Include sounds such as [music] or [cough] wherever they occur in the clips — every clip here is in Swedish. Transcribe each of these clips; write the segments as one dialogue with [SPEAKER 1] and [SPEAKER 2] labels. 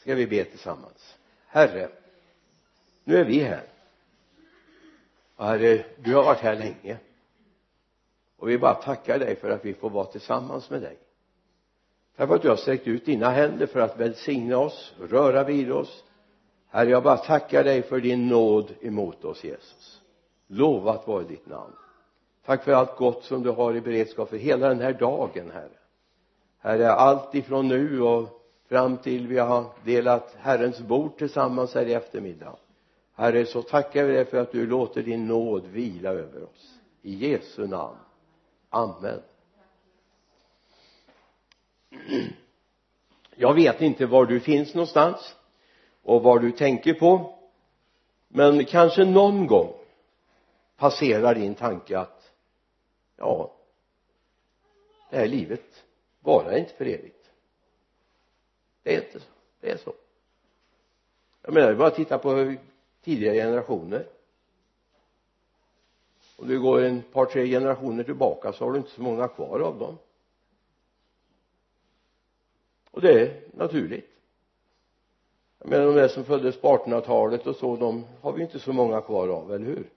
[SPEAKER 1] ska vi be tillsammans? Herre nu är vi här. Och herre du har varit här länge. Och vi bara tackar dig för att vi får vara tillsammans med dig. Tack för att du har sträckt ut dina händer för att välsigna oss röra vid oss. Herre jag bara tackar dig för din nåd emot oss Jesus. Lovat vare ditt namn. Tack för allt gott som du har i beredskap för hela den här dagen herre. Herre allt ifrån nu och fram till vi har delat Herrens bord tillsammans här i eftermiddag. Herre så tackar vi dig för att du låter din nåd vila över oss. I Jesu namn. Amen. Jag vet inte var du finns någonstans och vad du tänker på men kanske någon gång passerar din tanke att ja det här livet varar inte för evigt det är inte så. Det är så. Jag menar bara titta på tidigare generationer. Om du går en par tre generationer tillbaka så har du inte så många kvar av dem. Och det är naturligt. Jag menar de där som föddes på 1800-talet och så de har vi inte så många kvar av, eller hur?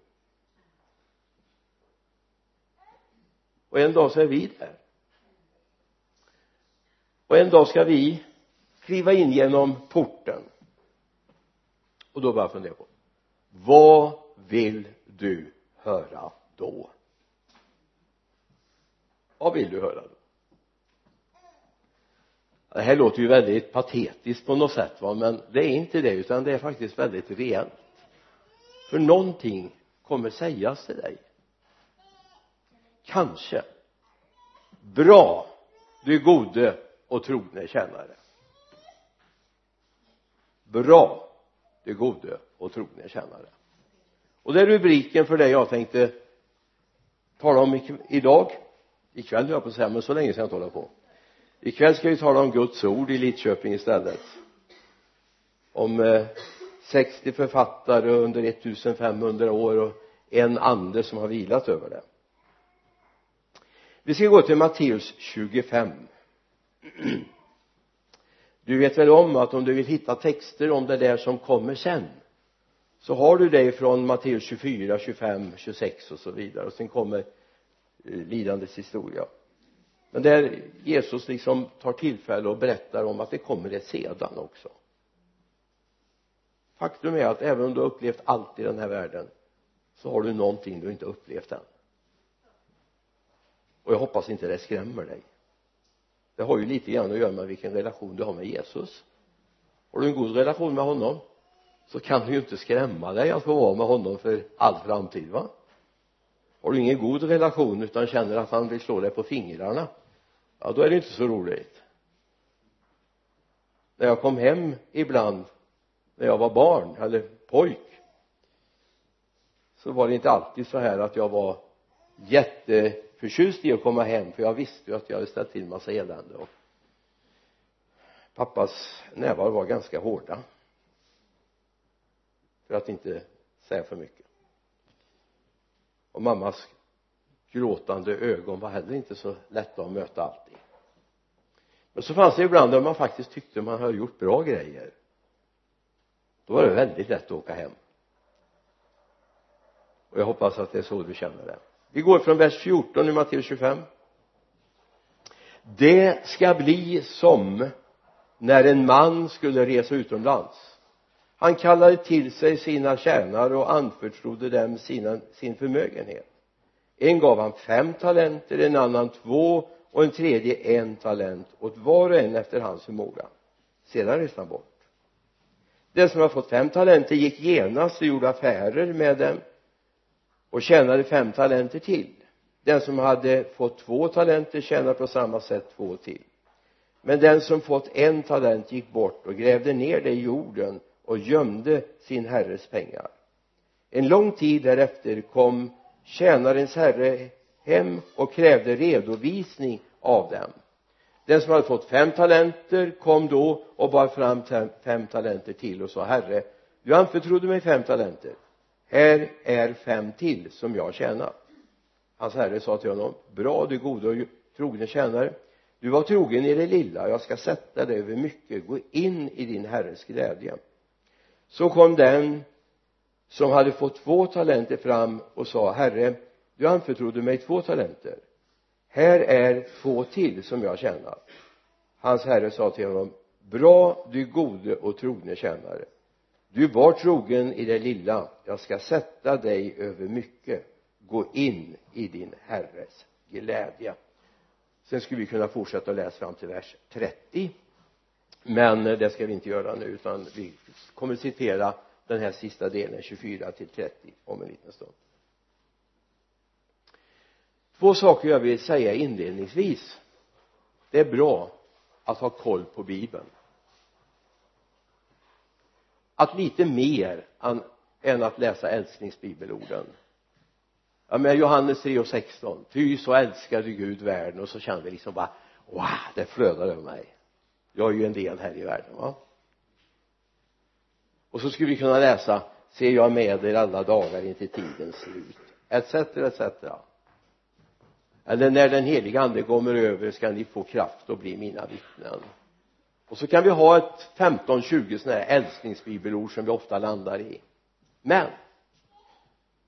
[SPEAKER 1] Och en dag så är vi där. Och en dag ska vi kliva in genom porten. Och då bara fundera på vad vill du höra då? Vad vill du höra då? Det här låter ju väldigt patetiskt på något sätt va? Men det är inte det utan det är faktiskt väldigt reellt för någonting kommer sägas till dig. Kanske. Bra. Du gode och trogne tjänare bra. Du gode och trogne tjänare. Och det är rubriken för det jag tänkte tala om idag ikväll höll jag på att säga men så länge ska jag inte hålla på ikväll ska vi tala om Guds ord i Lidköping istället. Om eh, 60 författare under 1500 år och en ande som har vilat över det. Vi ska gå till Matteus 25 [clears throat] du vet väl om att om du vill hitta texter om det där som kommer sen så har du det från Matteus 24, 25, 26 och så vidare och sen kommer eh, lidandets historia. Men där Jesus liksom tar tillfälle och berättar om att det kommer det sedan också. Faktum är att även om du har upplevt allt i den här världen så har du någonting du inte upplevt än. Och jag hoppas inte det skrämmer dig det har ju lite grann att göra med vilken relation du har med Jesus. Har du en god relation med honom så kan du ju inte skrämma dig att få vara med honom för all framtid va? Har du ingen god relation utan känner att han vill slå dig på fingrarna ja då är det inte så roligt. När jag kom hem ibland när jag var barn eller pojk så var det inte alltid så här att jag var jätte förtjust i att komma hem för jag visste ju att jag hade ställt till massa elände och pappas nävar var ganska hårda. För att inte säga för mycket. Och mammas gråtande ögon var heller inte så lätta att möta alltid men så fanns det ibland där man faktiskt tyckte man hade gjort bra grejer. Då var det väldigt lätt att åka hem. Och jag hoppas att det är så du känner det vi går från vers 14 i Matteus 25 det ska bli som när en man skulle resa utomlands. Han kallade till sig sina tjänare och anförtrodde dem sina, sin förmögenhet. En gav han fem talenter en annan två och en tredje en talent åt var och en efter hans förmåga. Sedan reste han bort. Den som hade fått fem talenter gick genast och gjorde affärer med dem och tjänade fem talenter till. Den som hade fått två talenter tjänade på samma sätt två till. Men den som fått en talent gick bort och grävde ner det i jorden och gömde sin herres pengar. En lång tid därefter kom tjänarens herre hem och krävde redovisning av dem. Den som hade fått fem talenter kom då och bar fram fem talenter till och sa herre du anförtrodde mig fem talenter här är fem till som jag tjänat alltså, hans herre sa till honom bra du gode och trogne tjänare. Du var trogen i det lilla. Jag ska sätta dig över mycket. Gå in i din herres glädje. Så kom den som hade fått två talenter fram och sa herre du anförtrodde mig två talenter. Här är två till som jag tjänar. Hans herre sa till honom bra du gode och trogne tjänare du var trogen i det lilla. Jag ska sätta dig över mycket. Gå in i din herres glädje. Sen skulle vi kunna fortsätta att läsa fram till vers 30 men eh, det ska vi inte göra nu utan vi kommer citera den här sista delen 24 till 30 om en liten stund. Två saker jag vill säga inledningsvis. Det är bra att ha koll på bibeln att lite mer än att läsa älsklingsbibelorden ja men Johannes 3 och 16 ty så älskade Gud världen och så känner vi liksom bara wow det flödar över mig. Jag är ju en del här i världen va? Och så skulle vi kunna läsa ser jag med er alla dagar intill tidens slut etc etc eller när den heliga ande kommer över ska ni få kraft att bli mina vittnen och så kan vi ha ett 15-20 sådana här älsklingsbibelord som vi ofta landar i. Men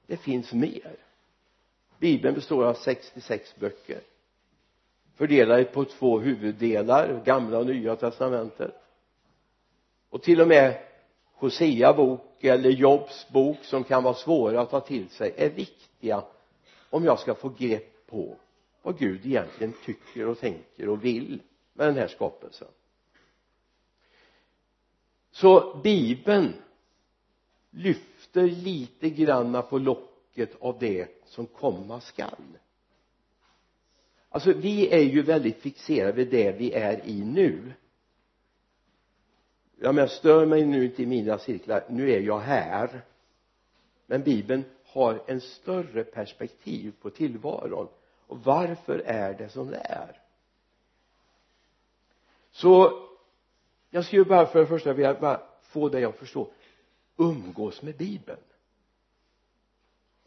[SPEAKER 1] det finns mer. Bibeln består av 66 böcker fördelade på två huvuddelar gamla och nya testamentet. Och till och med Hosea bok eller Jobs bok som kan vara svåra att ta till sig är viktiga om jag ska få grepp på vad Gud egentligen tycker och tänker och vill med den här skapelsen så bibeln lyfter lite granna på locket av det som komma skall. Alltså vi är ju väldigt fixerade vid det vi är i nu. Ja men stör mig nu inte i mina cirklar. Nu är jag här. Men bibeln har en större perspektiv på tillvaron. Och varför är det som det är så jag skulle bara för det första vilja bara få dig att förstå. Umgås med bibeln.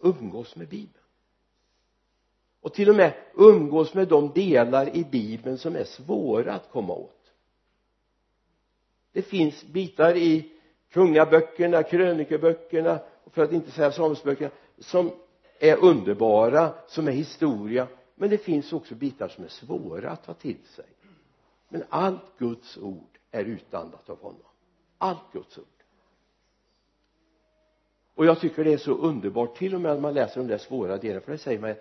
[SPEAKER 1] Umgås med bibeln. Och till och med umgås med de delar i bibeln som är svåra att komma åt. Det finns bitar i kungaböckerna, krönikeböckerna för att inte säga Samuelsböckerna som är underbara, som är historia. Men det finns också bitar som är svåra att ta till sig. Men allt Guds ord är utandat av honom. Allt Guds ord. Och jag tycker det är så underbart till och med när man läser de där svåra delarna för det säger man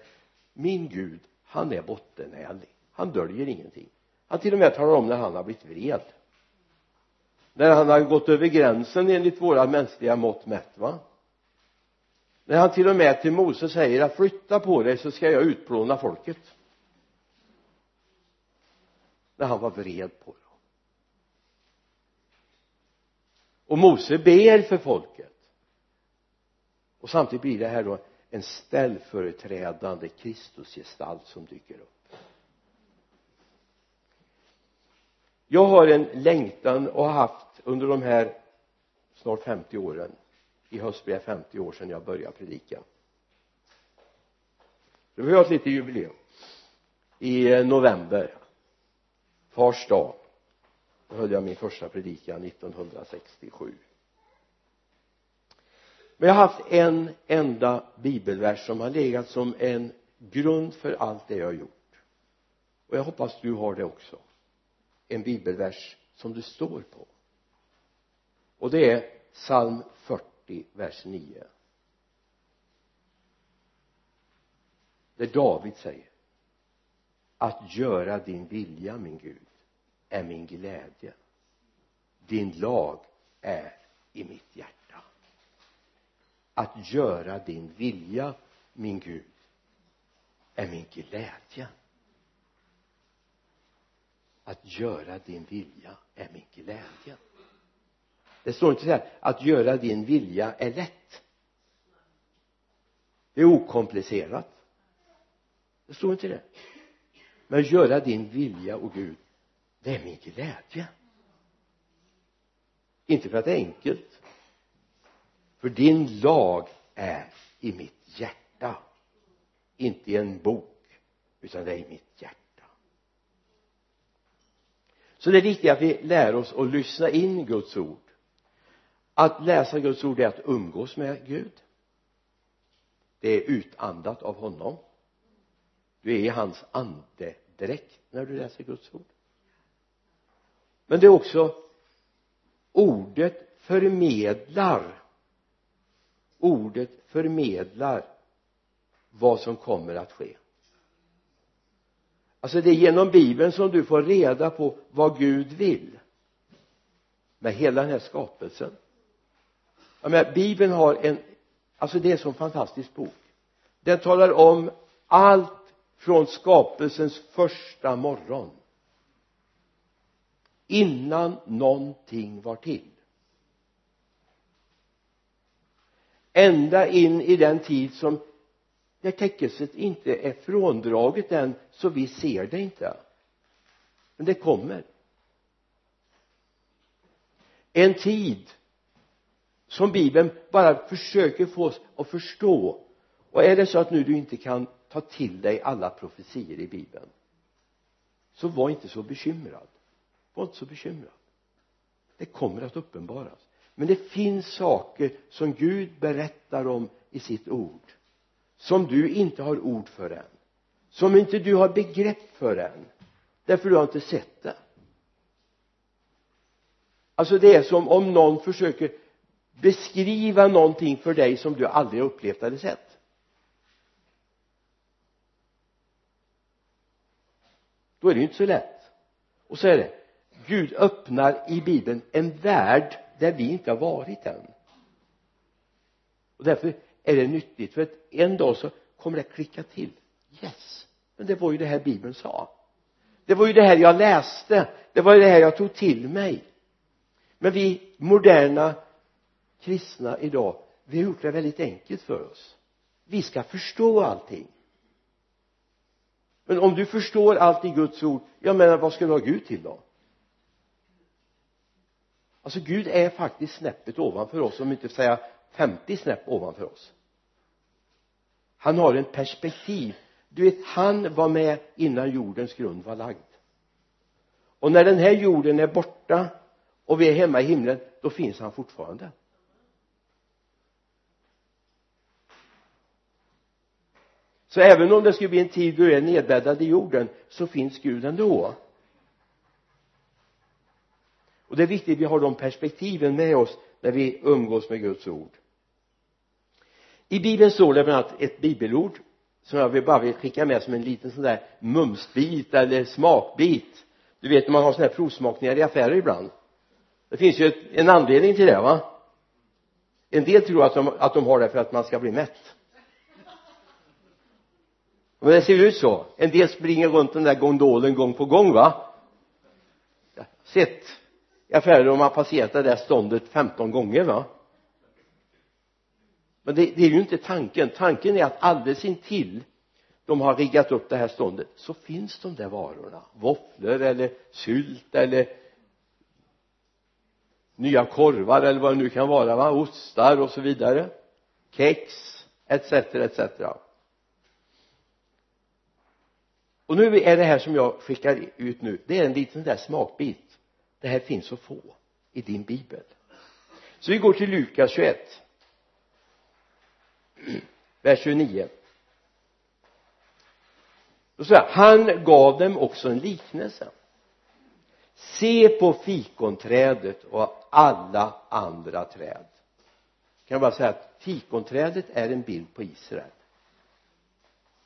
[SPEAKER 1] min Gud han är bottenärlig han döljer ingenting. Han till och med talar om när han har blivit vred. När han har gått över gränsen enligt våra mänskliga mått mätt va? När han till och med till Mose säger att flytta på dig så ska jag utplåna folket. När han var vred på dem. Och Mose ber för folket. Och samtidigt blir det här då en ställföreträdande Kristusgestalt som dyker upp. Jag har en längtan och har haft under de här snart 50 åren i höst blir det 50 år sedan jag började predika. Det var ett litet jubileum. I november fars dag höll jag min första predikan 1967 men jag har haft en enda bibelvers som har legat som en grund för allt det jag har gjort. Och jag hoppas du har det också. En bibelvers som du står på. Och det är psalm 40 vers 9 där David säger att göra din vilja min Gud är min glädje. Din lag är i mitt hjärta. Att göra din vilja min Gud är min glädje. Att göra din vilja är min glädje. Det står inte så här att göra din vilja är lätt. Det är okomplicerat. Det står inte det. Men göra din vilja och Gud det är min glädje. Inte för att det är enkelt. För din lag är i mitt hjärta. Inte i en bok utan det är i mitt hjärta. Så det är viktigt att vi lär oss att lyssna in Guds ord. Att läsa Guds ord är att umgås med Gud. Det är utandat av honom. Du är i hans andedräkt när du läser Guds ord men det är också ordet förmedlar. Ordet förmedlar vad som kommer att ske. Alltså det är genom bibeln som du får reda på vad Gud vill med hela den här skapelsen. Jag menar bibeln har en alltså det är en sån fantastisk bok. Den talar om allt från skapelsens första morgon innan någonting var till. Ända in i den tid som när täckelset inte är fråndraget än så vi ser det inte. Men det kommer. En tid som bibeln bara försöker få oss att förstå. Och är det så att nu du inte kan ta till dig alla profetier i bibeln så var inte så bekymrad var inte så bekymrad det kommer att uppenbaras. Men det finns saker som Gud berättar om i sitt ord som du inte har ord för än som inte du har begrepp för än därför du har inte sett det. Alltså det är som om någon försöker beskriva någonting för dig som du aldrig har upplevt eller sett. Då är det ju inte så lätt. Och så är det Gud öppnar i bibeln en värld där vi inte har varit än. Och därför är det nyttigt för att en dag så kommer det klicka till. Yes. Men det var ju det här bibeln sa. Det var ju det här jag läste. Det var ju det här jag tog till mig. Men vi moderna kristna idag vi har gjort det väldigt enkelt för oss. Vi ska förstå allting. Men om du förstår allt i Guds ord jag menar vad ska du ha Gud till då alltså Gud är faktiskt snäppet ovanför oss om inte säga 50 snäpp ovanför oss. Han har en perspektiv. Du vet han var med innan jordens grund var lagd. Och när den här jorden är borta och vi är hemma i himlen då finns han fortfarande. Så även om det skulle bli en tid då du är nedbäddad i jorden så finns Gud ändå och det är viktigt att vi har de perspektiven med oss när vi umgås med Guds ord. I bibeln står det bland annat ett bibelord som jag vill bara vill skicka med som en liten sån där mumsbit eller smakbit. Du vet när man har såna här provsmakningar i affärer ibland. Det finns ju ett, en anledning till det va? En del tror att de, att de har det för att man ska bli mätt. Men det ser ut så. En del springer runt den där gondolen gång på gång va? Sett affärer där man passerat det där ståndet 15 gånger va? Men det, det är ju inte tanken. Tanken är att alldeles intill de har riggat upp det här ståndet så finns de där varorna. Våfflor eller sylt eller nya korvar eller vad det nu kan vara va? Ostar och så vidare. Kex etc etc och nu är det här som jag skickar ut nu det är en liten där smakbit det här finns att få i din bibel. Så vi går till Lukas 21 vers 29 då säger han gav dem också en liknelse. Se på fikonträdet och alla andra träd. Kan jag bara säga att fikonträdet är en bild på Israel?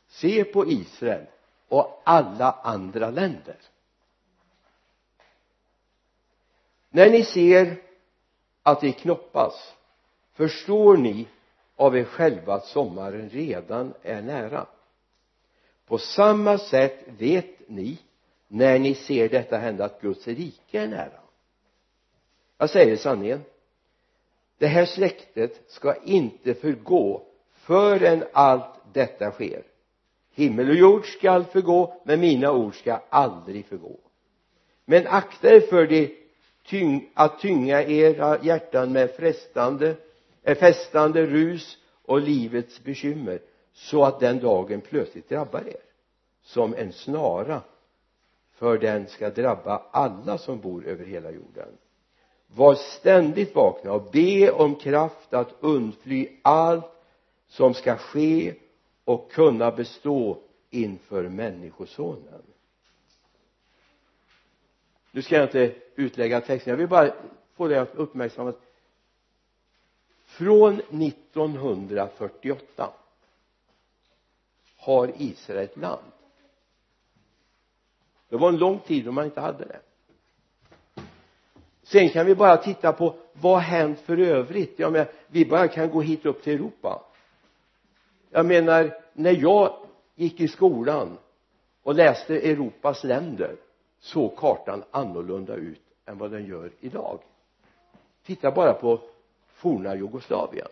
[SPEAKER 1] Se på Israel och alla andra länder. När ni ser att det knoppas förstår ni av er själva att sommaren redan är nära. På samma sätt vet ni när ni ser detta hända att Guds rike är nära. Jag säger sanningen. Det här släktet ska inte förgå förrän allt detta sker. Himmel och jord skall förgå men mina ord ska aldrig förgå. Men akta er för det tyng, att tynga era hjärtan med frestande eh, festande rus och livets bekymmer så att den dagen plötsligt drabbar er som en snara för den ska drabba alla som bor över hela jorden. Var ständigt vakna och be om kraft att undfly allt som ska ske och kunna bestå inför människosonen nu ska jag inte utlägga texten. Jag vill bara få dig att uppmärksamma från 1948 har Israel ett land. Det var en lång tid då man inte hade det. Sen kan vi bara titta på vad har hänt för övrigt? Jag menar vi bara kan gå hit upp till Europa. Jag menar när jag gick i skolan och läste Europas länder såg kartan annorlunda ut än vad den gör idag. Titta bara på forna Jugoslavien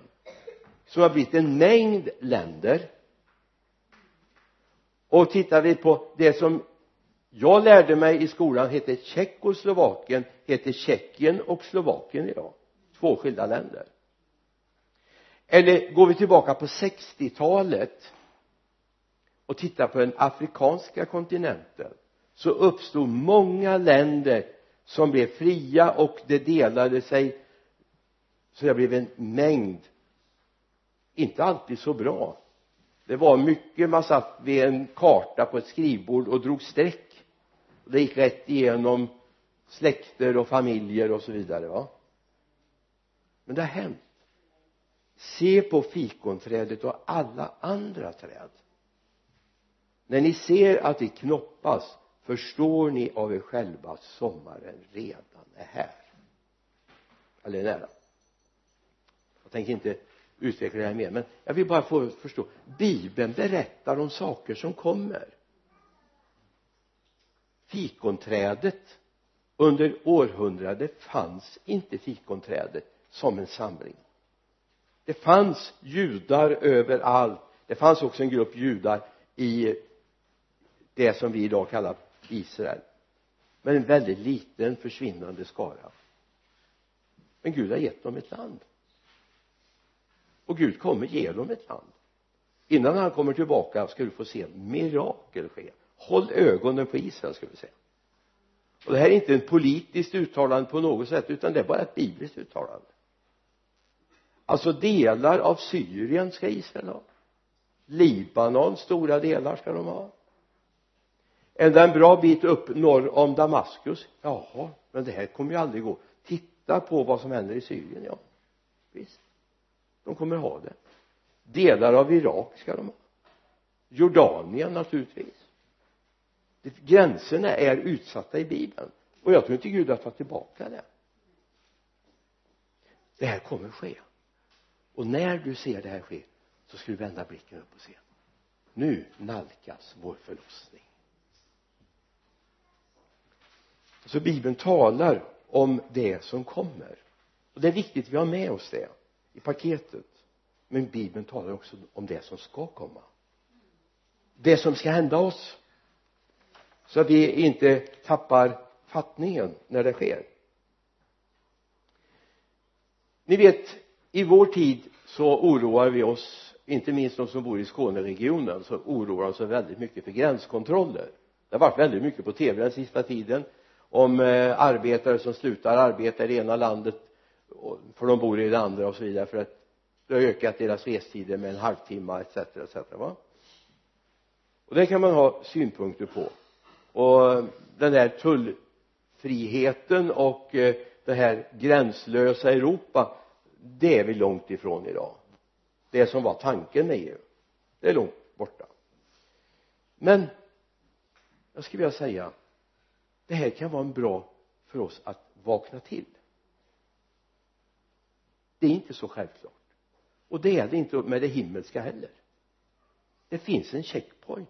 [SPEAKER 1] som har blivit en mängd länder. Och tittar vi på det som jag lärde mig i skolan hette Tjeckoslovakien heter Tjeckien och Slovakien idag. Två skilda länder. Eller går vi tillbaka på 60-talet och tittar på den afrikanska kontinenten så uppstod många länder som blev fria och det delade sig. Så det blev en mängd inte alltid så bra. Det var mycket man satt vid en karta på ett skrivbord och drog streck. Det gick rätt igenom släkter och familjer och så vidare va. Men det har hänt. Se på fikonträdet och alla andra träd. När ni ser att det knoppas förstår ni av er själva att sommaren redan är här? Eller nära? Jag tänker inte utveckla det här mer men jag vill bara få förstå. Bibeln berättar om saker som kommer. Fikonträdet under århundradet fanns inte fikonträdet som en samling. Det fanns judar överallt. Det fanns också en grupp judar i det som vi idag kallar Israel. Men en väldigt liten försvinnande skara. Men Gud har gett dem ett land. Och Gud kommer ge dem ett land. Innan han kommer tillbaka ska du få se mirakel ske. Håll ögonen på Israel ska vi säga. Och det här är inte ett politiskt uttalande på något sätt utan det är bara ett bibliskt uttalande. Alltså delar av Syrien ska Israel ha. Libanon stora delar ska de ha ända en bra bit upp norr om Damaskus? Jaha men det här kommer ju aldrig gå. Titta på vad som händer i Syrien ja. Visst. De kommer ha det. Delar av Irak ska de ha. Jordanien naturligtvis. Gränserna är utsatta i bibeln. Och jag tror inte Gud har tagit tillbaka det. Det här kommer ske. Och när du ser det här ske så ska du vända blicken upp och se. Nu nalkas vår förlossning. Så bibeln talar om det som kommer. Och det är viktigt att vi har med oss det i paketet. Men bibeln talar också om det som ska komma. Det som ska hända oss. Så att vi inte tappar fattningen när det sker. Ni vet i vår tid så oroar vi oss inte minst de som bor i Skåneregionen så oroar oss väldigt mycket för gränskontroller. Det har varit väldigt mycket på tv den sista tiden om eh, arbetare som slutar arbeta i det ena landet för de bor i det andra och så vidare för att det har ökat deras restider med en halvtimme etc etc va? Och det kan man ha synpunkter på. Och den här tullfriheten och eh, det här gränslösa Europa det är vi långt ifrån idag. Det som var tanken med EU det är långt borta. Men jag skulle vilja säga? Det här kan vara en bra för oss att vakna till. Det är inte så självklart. Och det är det inte med det himmelska heller. Det finns en checkpoint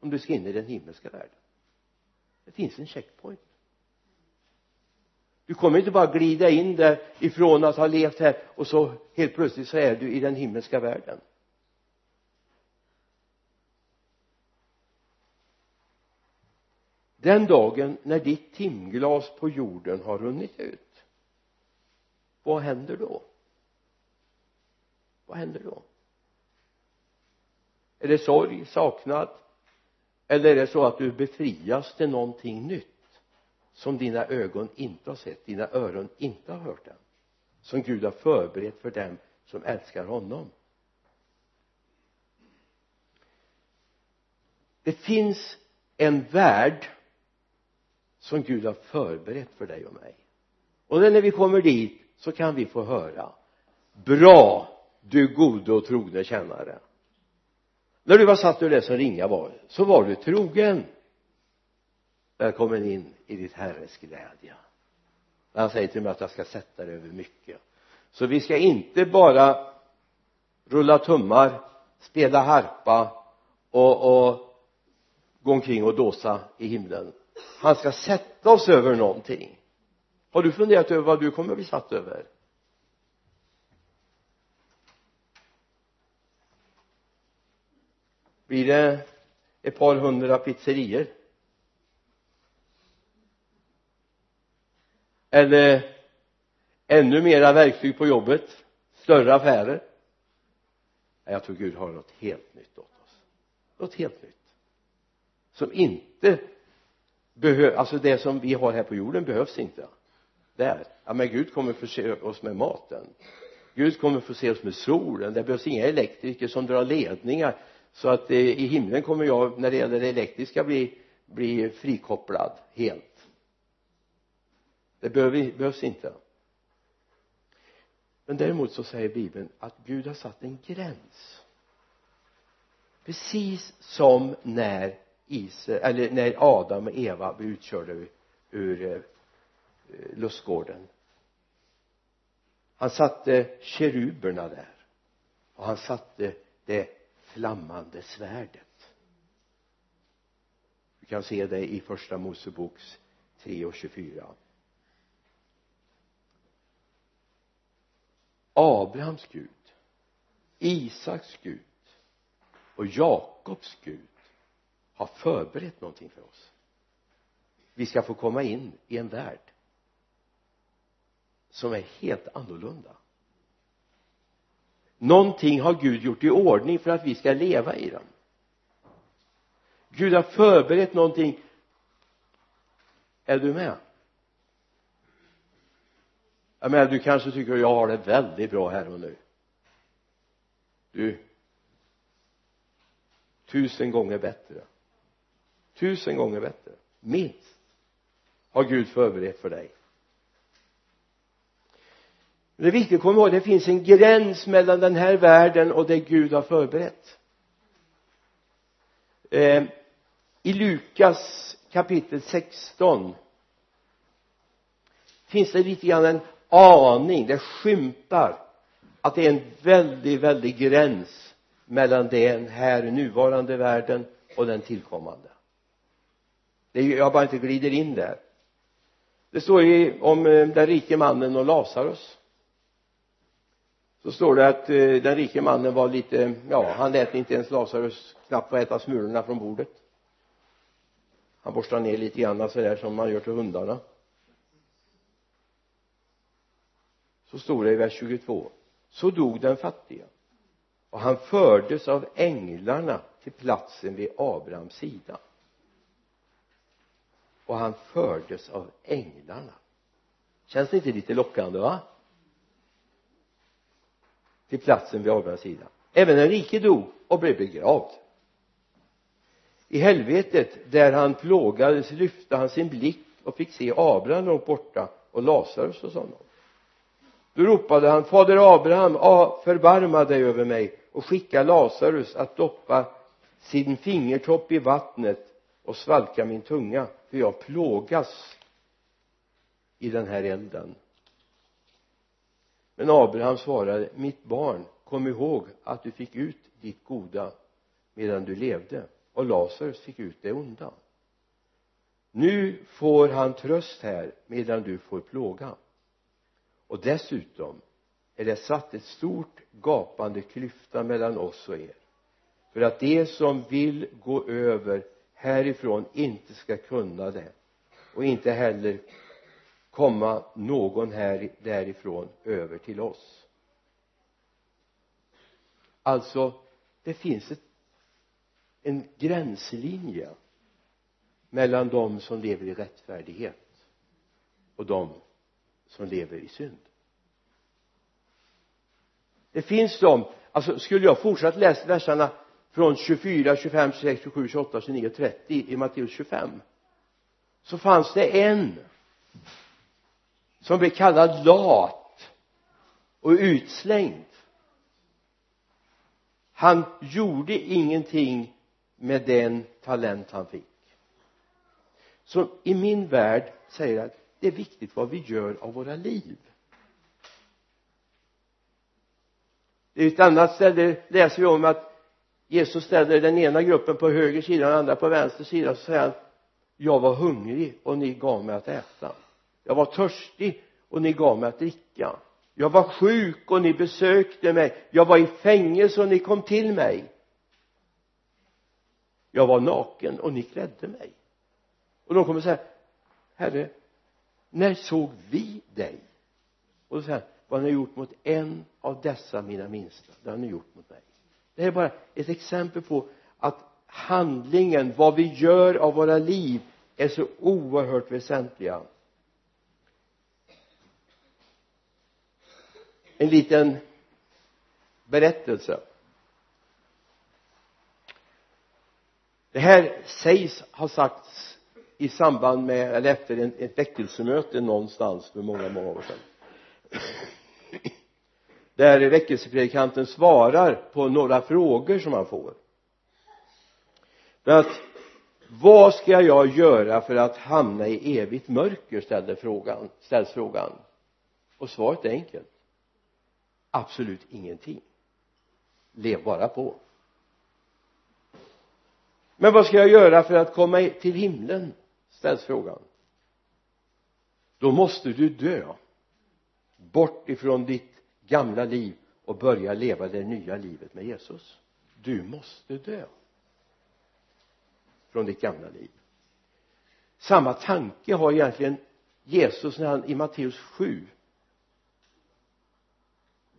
[SPEAKER 1] om du ska in i den himmelska världen. Det finns en checkpoint. Du kommer inte bara glida in där ifrån att ha levt här och så helt plötsligt så är du i den himmelska världen. Den dagen när ditt timglas på jorden har runnit ut vad händer då? Vad händer då? Är det sorg, saknad? Eller är det så att du befrias till någonting nytt som dina ögon inte har sett, dina öron inte har hört än? Som Gud har förberett för dem som älskar honom? Det finns en värld som Gud har förberett för dig och mig. Och när vi kommer dit så kan vi få höra bra du gode och trogne tjänare. När du var satt ur det som ringa var så var du trogen. Välkommen in i ditt herres glädje. Han säger till mig att jag ska sätta dig över mycket. Så vi ska inte bara rulla tummar spela harpa och, och gå omkring och dåsa i himlen han ska sätta oss över någonting. Har du funderat över vad du kommer att bli satt över? Blir det ett par hundra pizzerior? Eller ännu mera verktyg på jobbet? Större affärer? Jag tror Gud har något helt nytt åt oss. Något helt nytt. Som inte behöver, alltså det som vi har här på jorden behövs inte. Där, ja men Gud kommer förse oss med maten. Gud kommer förse oss med solen. Det behövs inga elektriker som drar ledningar så att eh, i himlen kommer jag när det gäller det elektriska bli, bli frikopplad helt. Det behöver, behövs inte. Men däremot så säger bibeln att Gud har satt en gräns. Precis som när Israel, eller när Adam och Eva blev utkörda ur, ur eh, lustgården. Han satte keruberna där. Och han satte det flammande svärdet. Du kan se det i första Moseboks 3 och 24 Abrahams Gud Isaks Gud och Jakobs Gud har förberett någonting för oss. Vi ska få komma in i en värld som är helt annorlunda. Någonting har Gud gjort i ordning för att vi ska leva i den. Gud har förberett någonting. Är du med? Jag menar du kanske tycker jag har det väldigt bra här och nu. Du tusen gånger bättre tusen gånger bättre. Minst. Har Gud förberett för dig. Det är viktigt att komma ihåg det finns en gräns mellan den här världen och det Gud har förberett. Eh, i Lukas kapitel 16 finns det lite grann en aning, det skymtar att det är en väldig, väldig gräns mellan den här nuvarande världen och den tillkommande det är, ju jag bara inte glider in där. Det står ju om eh, den rike mannen och Lazarus. Så står det att eh, den rike mannen var lite ja han lät inte ens Lazarus knappt få äta smulorna från bordet. Han borstade ner lite grann sådär som man gör till hundarna. Så står det i vers 22 så dog den fattiga och han fördes av änglarna till platsen vid Abrahams sida och han fördes av änglarna. Känns det inte lite lockande va? Till platsen vid Abrahams sida. Även den rike dog och blev begravd. I helvetet där han plågades lyfte han sin blick och fick se Abraham långt borta och Lazarus hos honom. Då ropade han fader Abraham förbarma dig över mig och skicka Lazarus att doppa sin fingertopp i vattnet och svalka min tunga för jag plågas i den här elden. Men Abraham svarade mitt barn kom ihåg att du fick ut ditt goda medan du levde och Lazarus fick ut det onda. Nu får han tröst här medan du får plåga. Och dessutom är det satt ett stort gapande klyfta mellan oss och er. För att de som vill gå över härifrån inte ska kunna det. Och inte heller komma någon här därifrån över till oss. Alltså det finns ett en gränslinje mellan de som lever i rättfärdighet och de som lever i synd. Det finns de alltså skulle jag fortsatt läsa verserna från 24, 25, 26, 27, 28, 29 och 30 i Matteus 25 så fanns det en som blev kallad lat och utslängd. Han gjorde ingenting med den talent han fick. Så i min värld säger jag att det är viktigt vad vi gör av våra liv. I ett annat ställe läser vi om att Jesus ställer den ena gruppen på höger sida och den andra på vänster sida så säger han jag var hungrig och ni gav mig att äta. Jag var törstig och ni gav mig att dricka. Jag var sjuk och ni besökte mig. Jag var i fängelse och ni kom till mig. Jag var naken och ni klädde mig. Och de kommer säga herre när såg vi dig? Och då säger han vad ni har gjort mot en av dessa mina minsta det har ni gjort mot mig det här är bara ett exempel på att handlingen vad vi gör av våra liv är så oerhört väsentliga. En liten berättelse. Det här sägs ha sagts i samband med eller efter en, ett väckelsemöte någonstans för många många år sedan där väckelsepredikanten svarar på några frågor som han får. Bland annat vad ska jag göra för att hamna i evigt mörker ställde frågan, ställs frågan. Och svaret är enkelt. Absolut ingenting. Lev bara på. Men vad ska jag göra för att komma till himlen? ställs frågan. Då måste du dö. Bort ifrån ditt gamla liv och börja leva det nya livet med Jesus. Du måste dö från ditt gamla liv. Samma tanke har egentligen Jesus när han i Matteus 7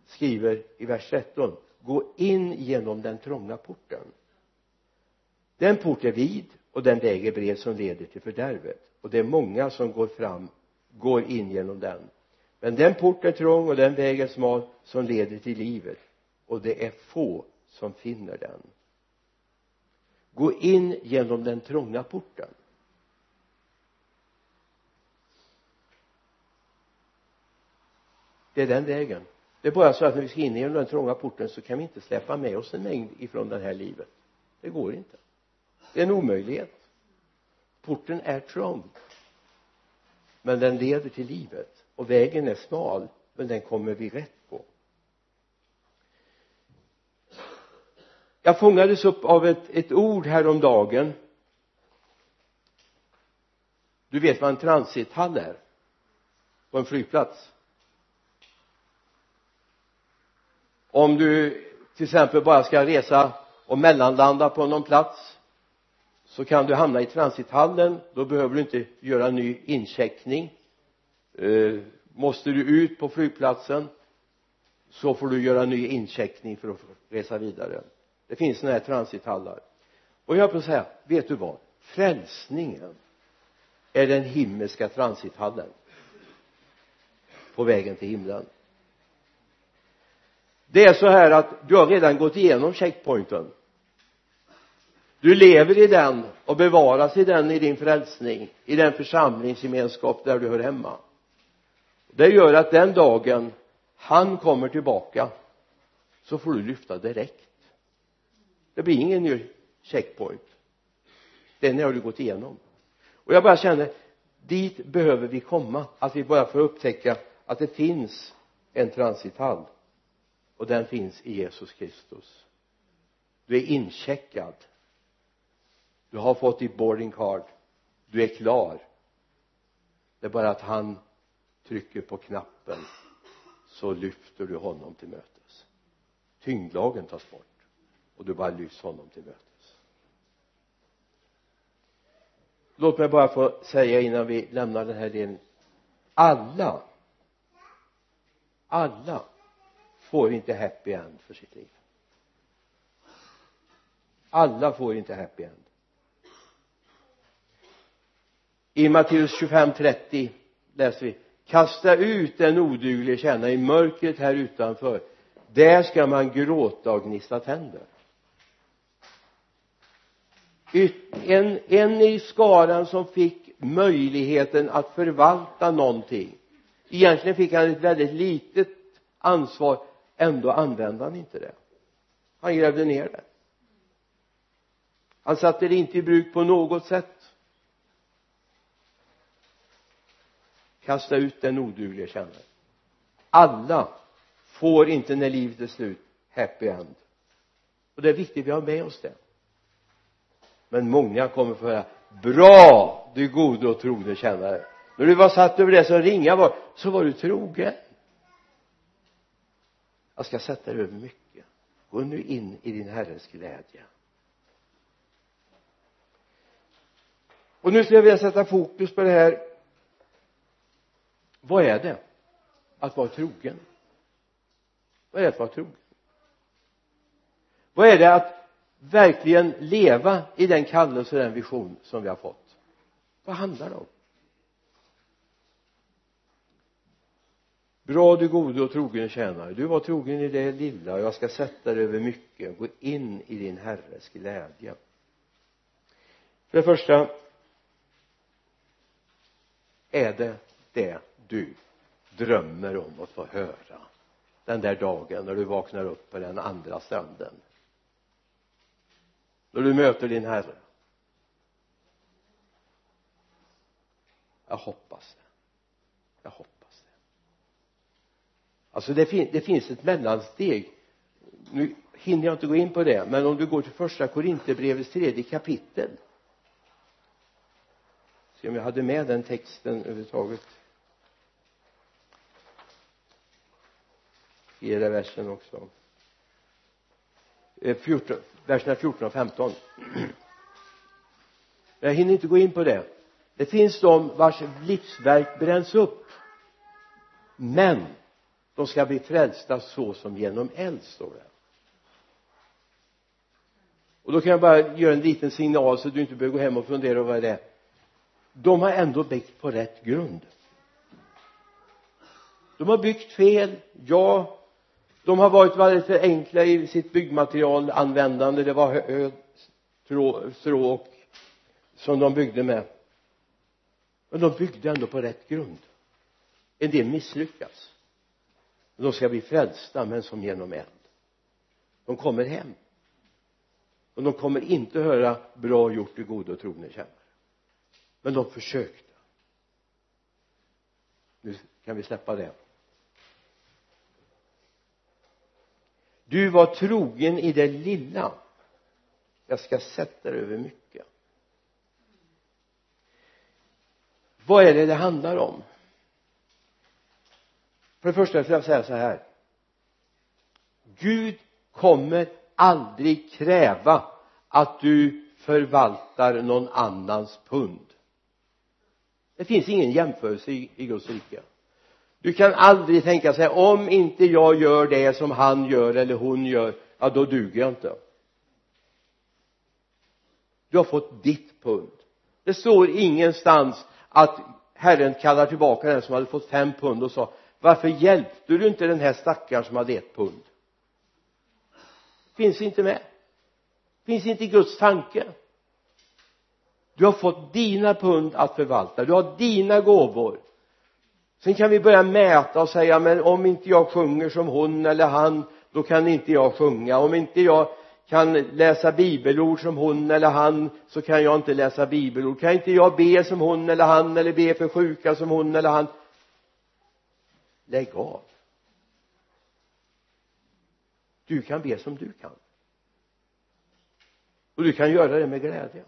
[SPEAKER 1] skriver i vers 13 gå in genom den trånga porten. Den port är vid och den väg är bred som leder till fördärvet. Och det är många som går fram går in genom den men den port är trång och den väg är smal som leder till livet. Och det är få som finner den. Gå in genom den trånga porten. Det är den vägen. Det är bara så att när vi ska in genom den trånga porten så kan vi inte släppa med oss en mängd ifrån det här livet. Det går inte. Det är en omöjlighet. Porten är trång men den leder till livet och vägen är smal men den kommer vi rätt på. Jag fångades upp av ett, ett ord häromdagen. Du vet vad en transithall är på en flygplats. Om du till exempel bara ska resa och mellanlanda på någon plats så kan du hamna i transithallen. Då behöver du inte göra ny incheckning eh, måste du ut på flygplatsen så får du göra en ny incheckning för att resa vidare. Det finns sådana här transithallar. Och jag vill säga vet du vad? Frälsningen är den himmelska transithallen på vägen till himlen. Det är så här att du har redan gått igenom checkpointen. Du lever i den och bevaras i den i din frälsning i den församlingsgemenskap där du hör hemma det gör att den dagen han kommer tillbaka så får du lyfta direkt. Det blir ingen ny checkpoint. Den har du gått igenom. Och jag bara känner dit behöver vi komma. Att vi bara får upptäcka att det finns en transithall och den finns i Jesus Kristus. Du är incheckad. Du har fått ditt boarding card. Du är klar. Det är bara att han trycker på knappen så lyfter du honom till mötes. Tyngdlagen tas bort och du bara lyfts honom till mötes. Låt mig bara få säga innan vi lämnar den här delen alla alla får inte happy end för sitt liv. Alla får inte happy end. I Matteus 25.30 läser vi kasta ut den oduglige tjänaren i mörkret här utanför. Där ska man gråta och gnista tänder. En, en i skaran som fick möjligheten att förvalta någonting. Egentligen fick han ett väldigt litet ansvar. Ändå använde han inte det. Han grävde ner det. Han satte det inte i bruk på något sätt. Kasta ut den oduglige tjänaren alla får inte när livet är slut happy end. Och det är viktigt att vi har med oss det. Men många kommer få höra bra du gode och trogne tjänare när du var satt över det som ringa var så var du trogen. Jag ska sätta dig över mycket. Gå nu in i din herres glädje. Och nu skulle jag vilja sätta fokus på det här vad är det? Att vara trogen. Vad är det att vara trogen? Vad är det att verkligen leva i den kallelse och den vision som vi har fått? Vad handlar det om? Bra du gode och trogen tjänare. Du var trogen i det lilla och jag ska sätta dig över mycket gå in i din herres glädje. För det första är det det du drömmer om att få höra den där dagen när du vaknar upp på den andra stranden. När du möter din herre. Jag hoppas det. Jag hoppas det. Alltså det, fin det finns ett mellansteg. Nu hinner jag inte gå in på det men om du går till första Korinthierbrevets tredje kapitel. Se om jag hade med den texten överhuvudtaget. I den versen också eh, 14, verserna 14 och 15 jag hinner inte gå in på det. Det finns de vars livsverk bränns upp men de ska bli frälsta så som genom eld står det. Och då kan jag bara göra en liten signal så du inte behöver gå hem och fundera över vad det är. De har ändå byggt på rätt grund. De har byggt fel ja de har varit väldigt för enkla i sitt byggmaterialanvändande. Det var hö, stråk som de byggde med. Men de byggde ändå på rätt grund. En del misslyckas. De ska bli frälsta men som genom eld. De kommer hem. Och de kommer inte höra bra gjort i gode och trogne tjänare men de försökte. Nu kan vi släppa det. Du var trogen i det lilla. Jag ska sätta dig över mycket. Vad är det det handlar om? För det första vill jag säga så här. Gud kommer aldrig kräva att du förvaltar någon annans pund. Det finns ingen jämförelse i, i Guds rike du kan aldrig tänka så här, om inte jag gör det som han gör eller hon gör ja då duger jag inte. Du har fått ditt pund. Det står ingenstans att herren kallar tillbaka den som hade fått fem pund och sa varför hjälpte du inte den här stackaren som hade ett pund? Finns inte med. Finns inte i Guds tanke. Du har fått dina pund att förvalta. Du har dina gåvor sen kan vi börja mäta och säga men om inte jag sjunger som hon eller han då kan inte jag sjunga. Om inte jag kan läsa bibelord som hon eller han så kan jag inte läsa bibelord. Kan inte jag be som hon eller han eller be för sjuka som hon eller han? Lägg av. Du kan be som du kan. Och du kan göra det med glädje.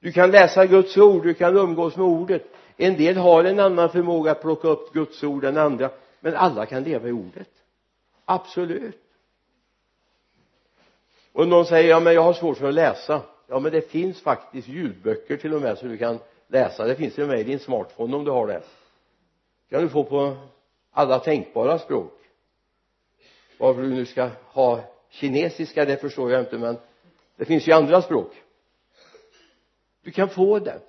[SPEAKER 1] Du kan läsa Guds ord, du kan umgås med ordet en del har en annan förmåga att plocka upp Guds ord än andra men alla kan leva i ordet. Absolut. Och någon säger ja men jag har svårt för att läsa. Ja men det finns faktiskt ljudböcker till och med så du kan läsa. Det finns till och med i din smartphone om du har det. Kan du få på alla tänkbara språk. Varför du nu ska ha kinesiska det förstår jag inte men det finns ju andra språk. Du kan få det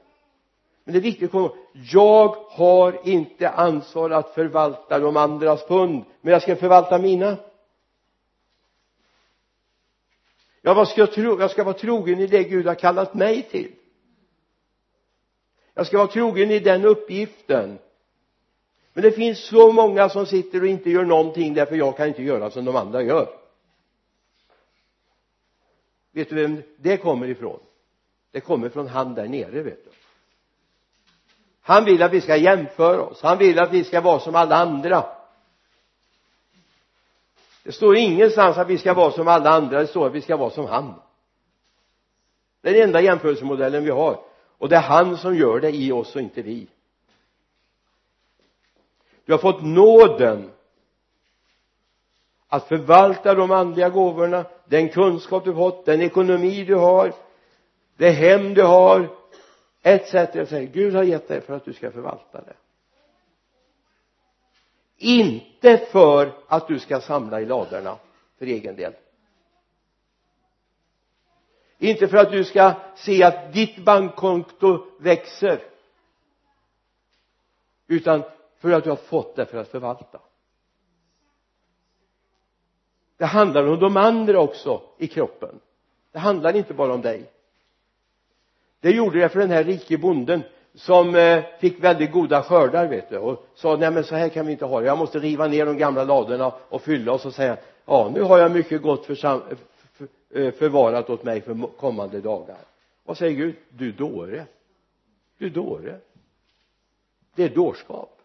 [SPEAKER 1] men det är viktigt att komma ihåg jag har inte ansvar att förvalta de andras pund men jag ska förvalta mina. Ja vad ska jag tro? Jag ska vara trogen i det Gud har kallat mig till. Jag ska vara trogen i den uppgiften. Men det finns så många som sitter och inte gör någonting därför jag kan inte göra som de andra gör. Vet du vem det kommer ifrån? Det kommer från han där nere vet du han vill att vi ska jämföra oss. Han vill att vi ska vara som alla andra. Det står ingenstans att vi ska vara som alla andra. Det står att vi ska vara som han. Det är den enda jämförelsemodellen vi har. Och det är han som gör det i oss och inte vi. Du har fått nåden att förvalta de andliga gåvorna den kunskap du fått den ekonomi du har det hem du har etc etc Gud har gett dig för att du ska förvalta det. Inte för att du ska samla i ladorna för egen del. Inte för att du ska se att ditt bankkonto växer utan för att du har fått det för att förvalta. Det handlar om de andra också i kroppen. Det handlar inte bara om dig det gjorde det för den här rike bonden som eh, fick väldigt goda skördar vet du. Och sa nej men så här kan vi inte ha det. Jag måste riva ner de gamla ladorna och fylla. Och så säga ja nu har jag mycket gott för, eh, för, eh, förvarat åt mig för kommande dagar. Vad säger Gud? Du dåre. Du dåre. Det är dårskap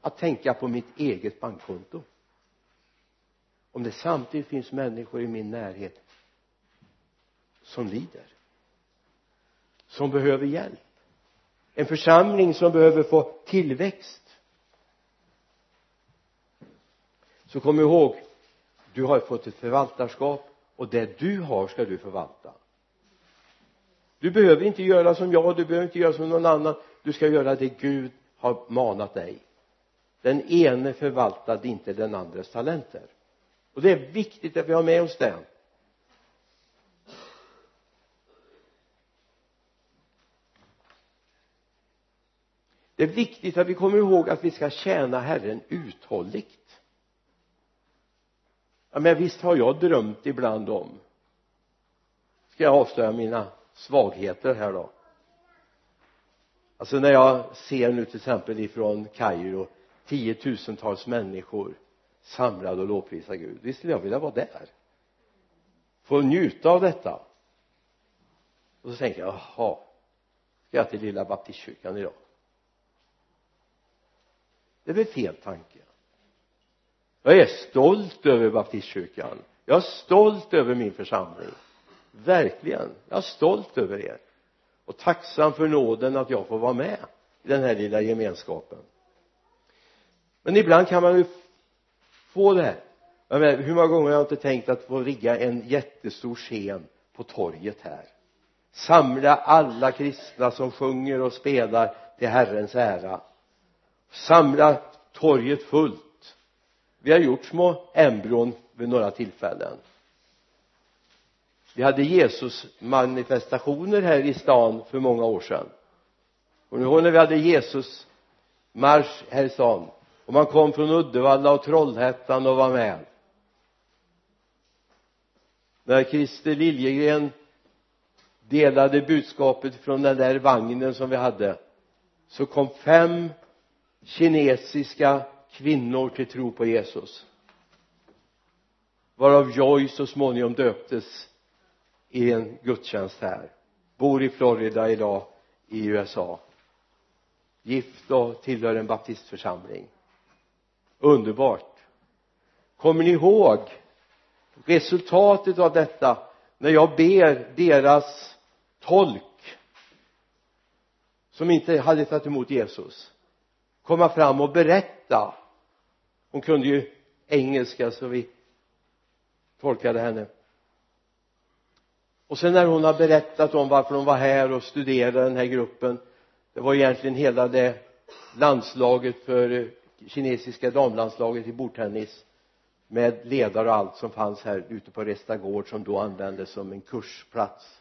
[SPEAKER 1] att tänka på mitt eget bankkonto. Om det samtidigt finns människor i min närhet som lider som behöver hjälp. En församling som behöver få tillväxt. Så kom ihåg du har fått ett förvaltarskap och det du har ska du förvalta. Du behöver inte göra som jag du behöver inte göra som någon annan. Du ska göra det Gud har manat dig. Den ene förvaltade inte den andres talenter. Och det är viktigt att vi har med oss det det är viktigt att vi kommer ihåg att vi ska tjäna Herren uthålligt. Ja men visst har jag drömt ibland om ska jag avslöja mina svagheter här då. Alltså när jag ser nu till exempel ifrån Kairo tiotusentals människor samlade och lovprisa Gud. Visst skulle jag vilja vara där? Få njuta av detta. Och så tänker jag jaha ska jag till lilla baptistkyrkan idag? Det är väl fel tanke? Jag är stolt över baptistkyrkan. Jag är stolt över min församling. Verkligen. Jag är stolt över er. Och tacksam för nåden att jag får vara med i den här lilla gemenskapen. Men ibland kan man ju få det här. Jag menar, hur många gånger har jag inte tänkt att få rigga en jättestor scen på torget här? Samla alla kristna som sjunger och spelar till Herrens ära samla torget fullt. Vi har gjort små embryon vid några tillfällen. Vi hade Jesus manifestationer här i stan för många år sedan. Och nu när vi hade Jesus marsch här i stan. Och man kom från Uddevalla och Trollhättan och var med. När Christer Liljegren delade budskapet från den där vagnen som vi hade så kom fem kinesiska kvinnor till tro på Jesus. Varav Joy så småningom döptes i en gudstjänst här. Bor i Florida idag i USA gift och tillhör en baptistförsamling. Underbart. Kommer ni ihåg resultatet av detta när jag ber deras tolk som inte hade tagit emot Jesus? Komma fram och berätta. Hon kunde ju engelska så vi tolkade henne. Och sen när hon har berättat om varför hon var här och studerade den här gruppen det var egentligen hela det landslaget för eh, kinesiska damlandslaget i bordtennis med ledare och allt som fanns här ute på Restagård som då användes som en kursplats.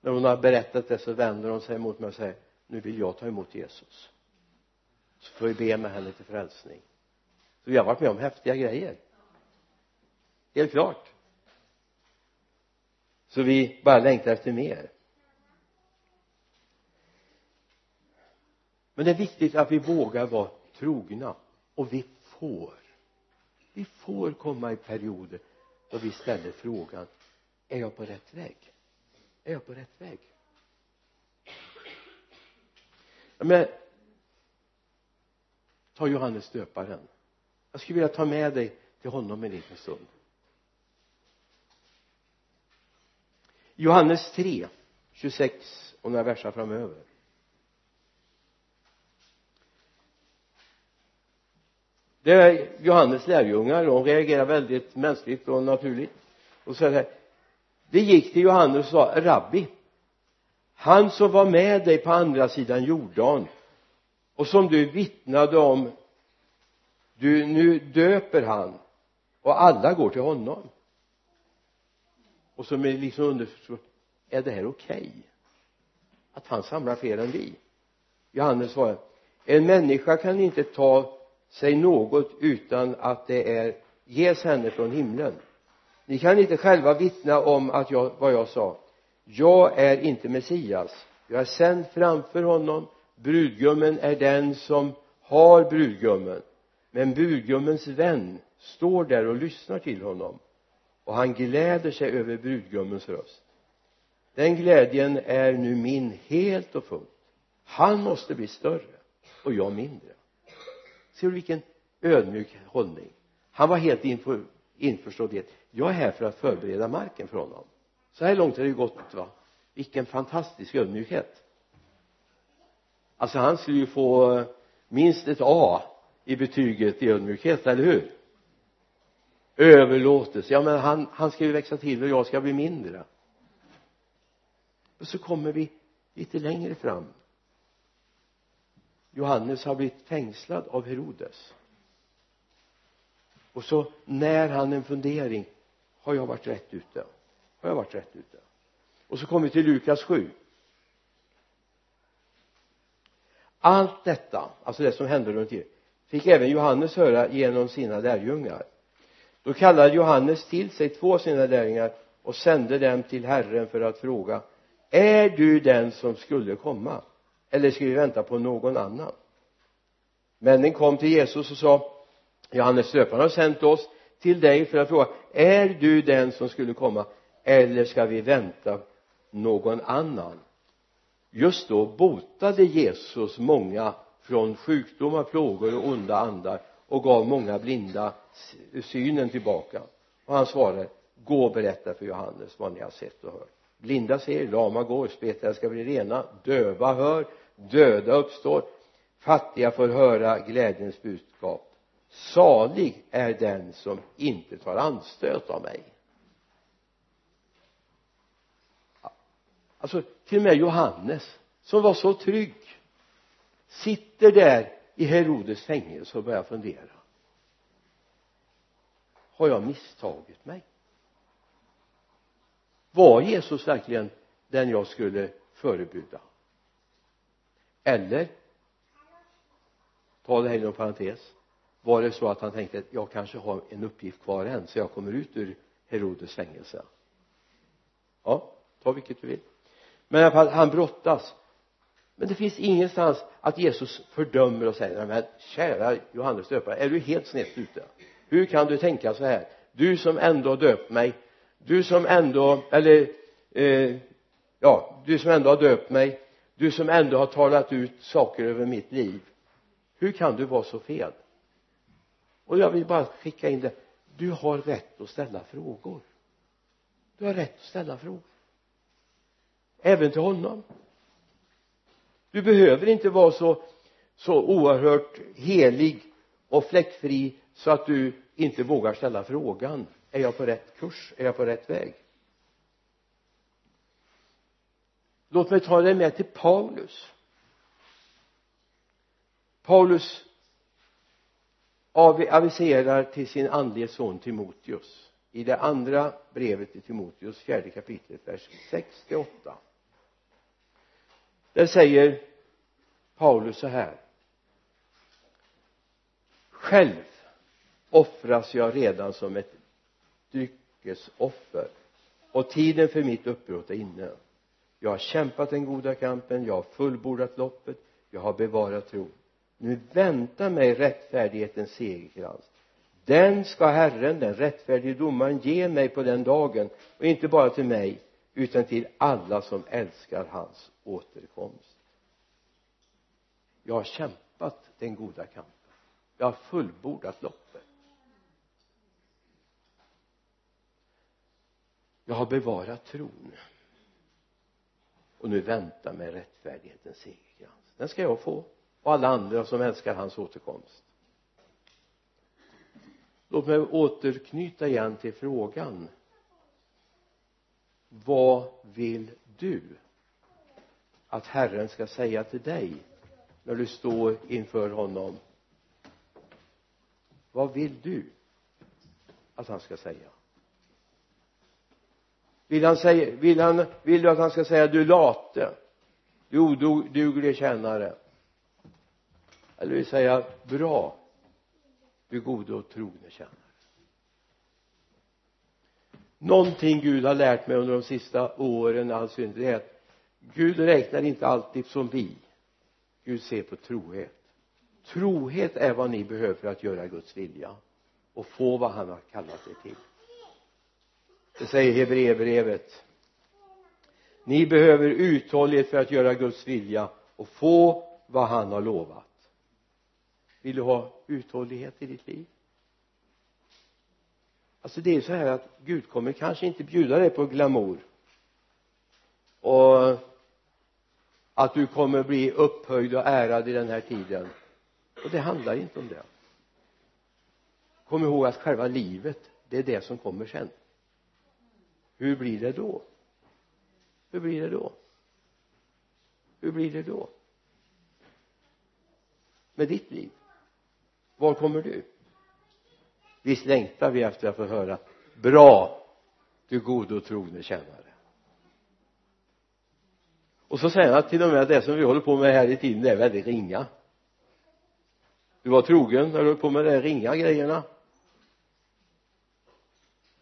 [SPEAKER 1] När hon har berättat det så vänder hon sig mot mig och säger nu vill jag ta emot Jesus så får vi be med henne till frälsning. Så vi har varit med om häftiga grejer. Helt klart. Så vi bara längtar efter mer. Men det är viktigt att vi vågar vara trogna. Och vi får. Vi får komma i perioder då vi ställer frågan är jag på rätt väg? Är jag på rätt väg? Men ta Johannes döparen. Jag skulle vilja ta med dig till honom en liten stund. Johannes 3 26 och några verser framöver. Det är Johannes lärjungar och de reagerar väldigt mänskligt och naturligt. Och så här. Det gick till Johannes och sa rabbi han som var med dig på andra sidan Jordan och som du vittnade om du, nu döper han och alla går till honom. Och som är liksom underförstått är det här okej? Okay? att han samlar fler än vi? Johannes svarar en människa kan inte ta sig något utan att det är ges henne från himlen. Ni kan inte själva vittna om att jag, vad jag sa. Jag är inte Messias. Jag är sänd framför honom brudgummen är den som har brudgummen. Men brudgummens vän står där och lyssnar till honom. Och han gläder sig över brudgummens röst. Den glädjen är nu min helt och fullt. Han måste bli större och jag mindre. Ser du vilken ödmjuk hållning? Han var helt inför, införstådd i att jag är här för att förbereda marken för honom. Så här långt har det ju gått va? Vilken fantastisk ödmjukhet alltså han skulle ju få eh, minst ett A i betyget i ödmjukhet, eller hur? Överlåtelse, ja men han, han ska ju växa till och jag ska bli mindre. Och så kommer vi lite längre fram. Johannes har blivit fängslad av Herodes. Och så när han en fundering har jag varit rätt ute? Har jag varit rätt ute? Och så kommer vi till Lukas 7 allt detta alltså det som hände runt omkring fick även Johannes höra genom sina lärjungar. Då kallade Johannes till sig två av sina lärjungar och sände dem till Herren för att fråga är du den som skulle komma eller ska vi vänta på någon annan? Männen kom till Jesus och sa Johannes döparen har sänt oss till dig för att fråga är du den som skulle komma eller ska vi vänta någon annan? Just då botade Jesus många från sjukdomar, plågor och onda andar och gav många blinda synen tillbaka. Och han svarade gå och berätta för Johannes vad ni har sett och hört. Blinda ser, lama går, spetälska ska bli rena, döva hör, döda uppstår fattiga får höra glädjens budskap. Salig är den som inte tar anstöt av mig. Alltså till och med Johannes som var så trygg sitter där i Herodes fängelse och börjar fundera. Har jag misstagit mig? Var Jesus verkligen den jag skulle förebjuda eller ta det här inom parentes var det så att han tänkte att jag kanske har en uppgift kvar än så jag kommer ut ur Herodes fängelse? Ja ta vilket du vill men i alla fall han brottas. Men det finns ingenstans att Jesus fördömer och säger men kära Johannes döpare är du helt snett ute? Hur kan du tänka så här? Du som ändå döpt mig du som ändå eller eh, ja du som ändå har döpt mig du som ändå har talat ut saker över mitt liv. Hur kan du vara så fel? Och jag vill bara skicka in det. Du har rätt att ställa frågor. Du har rätt att ställa frågor även till honom. Du behöver inte vara så så oerhört helig och fläckfri så att du inte vågar ställa frågan är jag på rätt kurs? Är jag på rätt väg? Låt mig ta dig med till Paulus. Paulus aviserar till sin andlige son Timoteus i det andra brevet till Timoteus fjärde kapitlet vers 6 till 8 där säger Paulus så här. Själv offras jag redan som ett dryckesoffer och tiden för mitt uppbrott är inne. Jag har kämpat den goda kampen jag har fullbordat loppet jag har bevarat tron. Nu väntar mig rättfärdighetens segerkrans. Den ska Herren, den rättfärdige domaren ge mig på den dagen och inte bara till mig utan till alla som älskar hans återkomst. Jag har kämpat den goda kampen. Jag har fullbordat loppet. Jag har bevarat tron. Och nu väntar mig rättfärdighetens segerkrans. Den ska jag få. Och alla andra som älskar hans återkomst. Låt mig återknyta igen till frågan vad vill du att Herren ska säga till dig när du står inför honom? Vad vill du att han ska säga? Vill han säga vill han vill du att han ska säga du late du oduglige tjänare. Eller vill säga bra du gode och trogne tjänare någonting Gud har lärt mig under de sista åren alltså det är att Gud räknar inte alltid som vi. Gud ser på trohet. Trohet är vad ni behöver för att göra Guds vilja och få vad han har kallat er till. Det säger Hebreerbrevet. Ni behöver uthållighet för att göra Guds vilja och få vad han har lovat. Vill du ha uthållighet i ditt liv? Alltså det är så här att Gud kommer kanske inte bjuda dig på glamour. Och att du kommer bli upphöjd och ärad i den här tiden. Och det handlar inte om det. Kom ihåg att själva livet det är det som kommer sen. Hur blir det då? Hur blir det då? Hur blir det då? Med ditt liv. Var kommer du? Visst längtar vi efter att få höra bra du gode och trogne tjänare. Och så säger han till och med att det som vi håller på med här i tiden det är väldigt ringa. Du var trogen när du höll på med de ringa grejerna.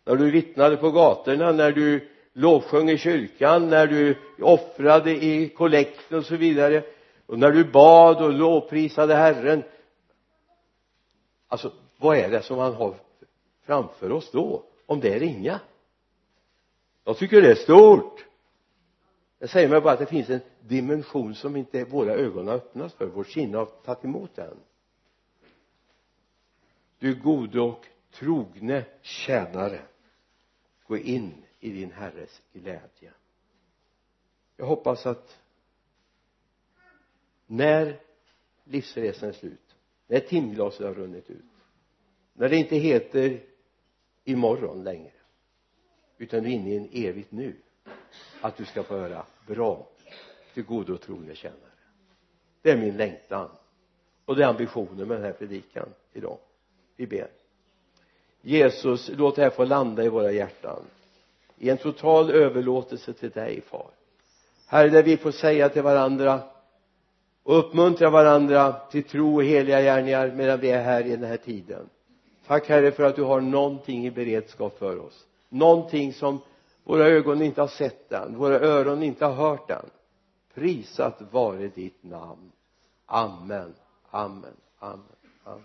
[SPEAKER 1] När du vittnade på gatorna när du lovsjöng i kyrkan när du offrade i kollekten och så vidare och när du bad och lovprisade Herren. Alltså vad är det som han har framför oss då? Om det är ringa? Jag tycker det är stort. Jag säger mig bara att det finns en dimension som inte våra ögon har öppnats för. Vårt sinne har tagit emot den. Du gode och trogne tjänare gå in i din herres glädje. Jag hoppas att när livsresan är slut när timglaset har runnit ut när det inte heter imorgon längre utan du är inne i en evigt nu att du ska få höra bra till gode och trogne tjänare. Det är min längtan och det är ambitionen med den här predikan idag. Vi ber. Jesus låt det här få landa i våra hjärtan. I en total överlåtelse till dig far. Herre där vi får säga till varandra och uppmuntra varandra till tro och heliga gärningar medan vi är här i den här tiden tack herre för att du har någonting i beredskap för oss. Någonting som våra ögon inte har sett än våra öron inte har hört än. Prisat vare ditt namn. Amen. Amen. Amen. Amen.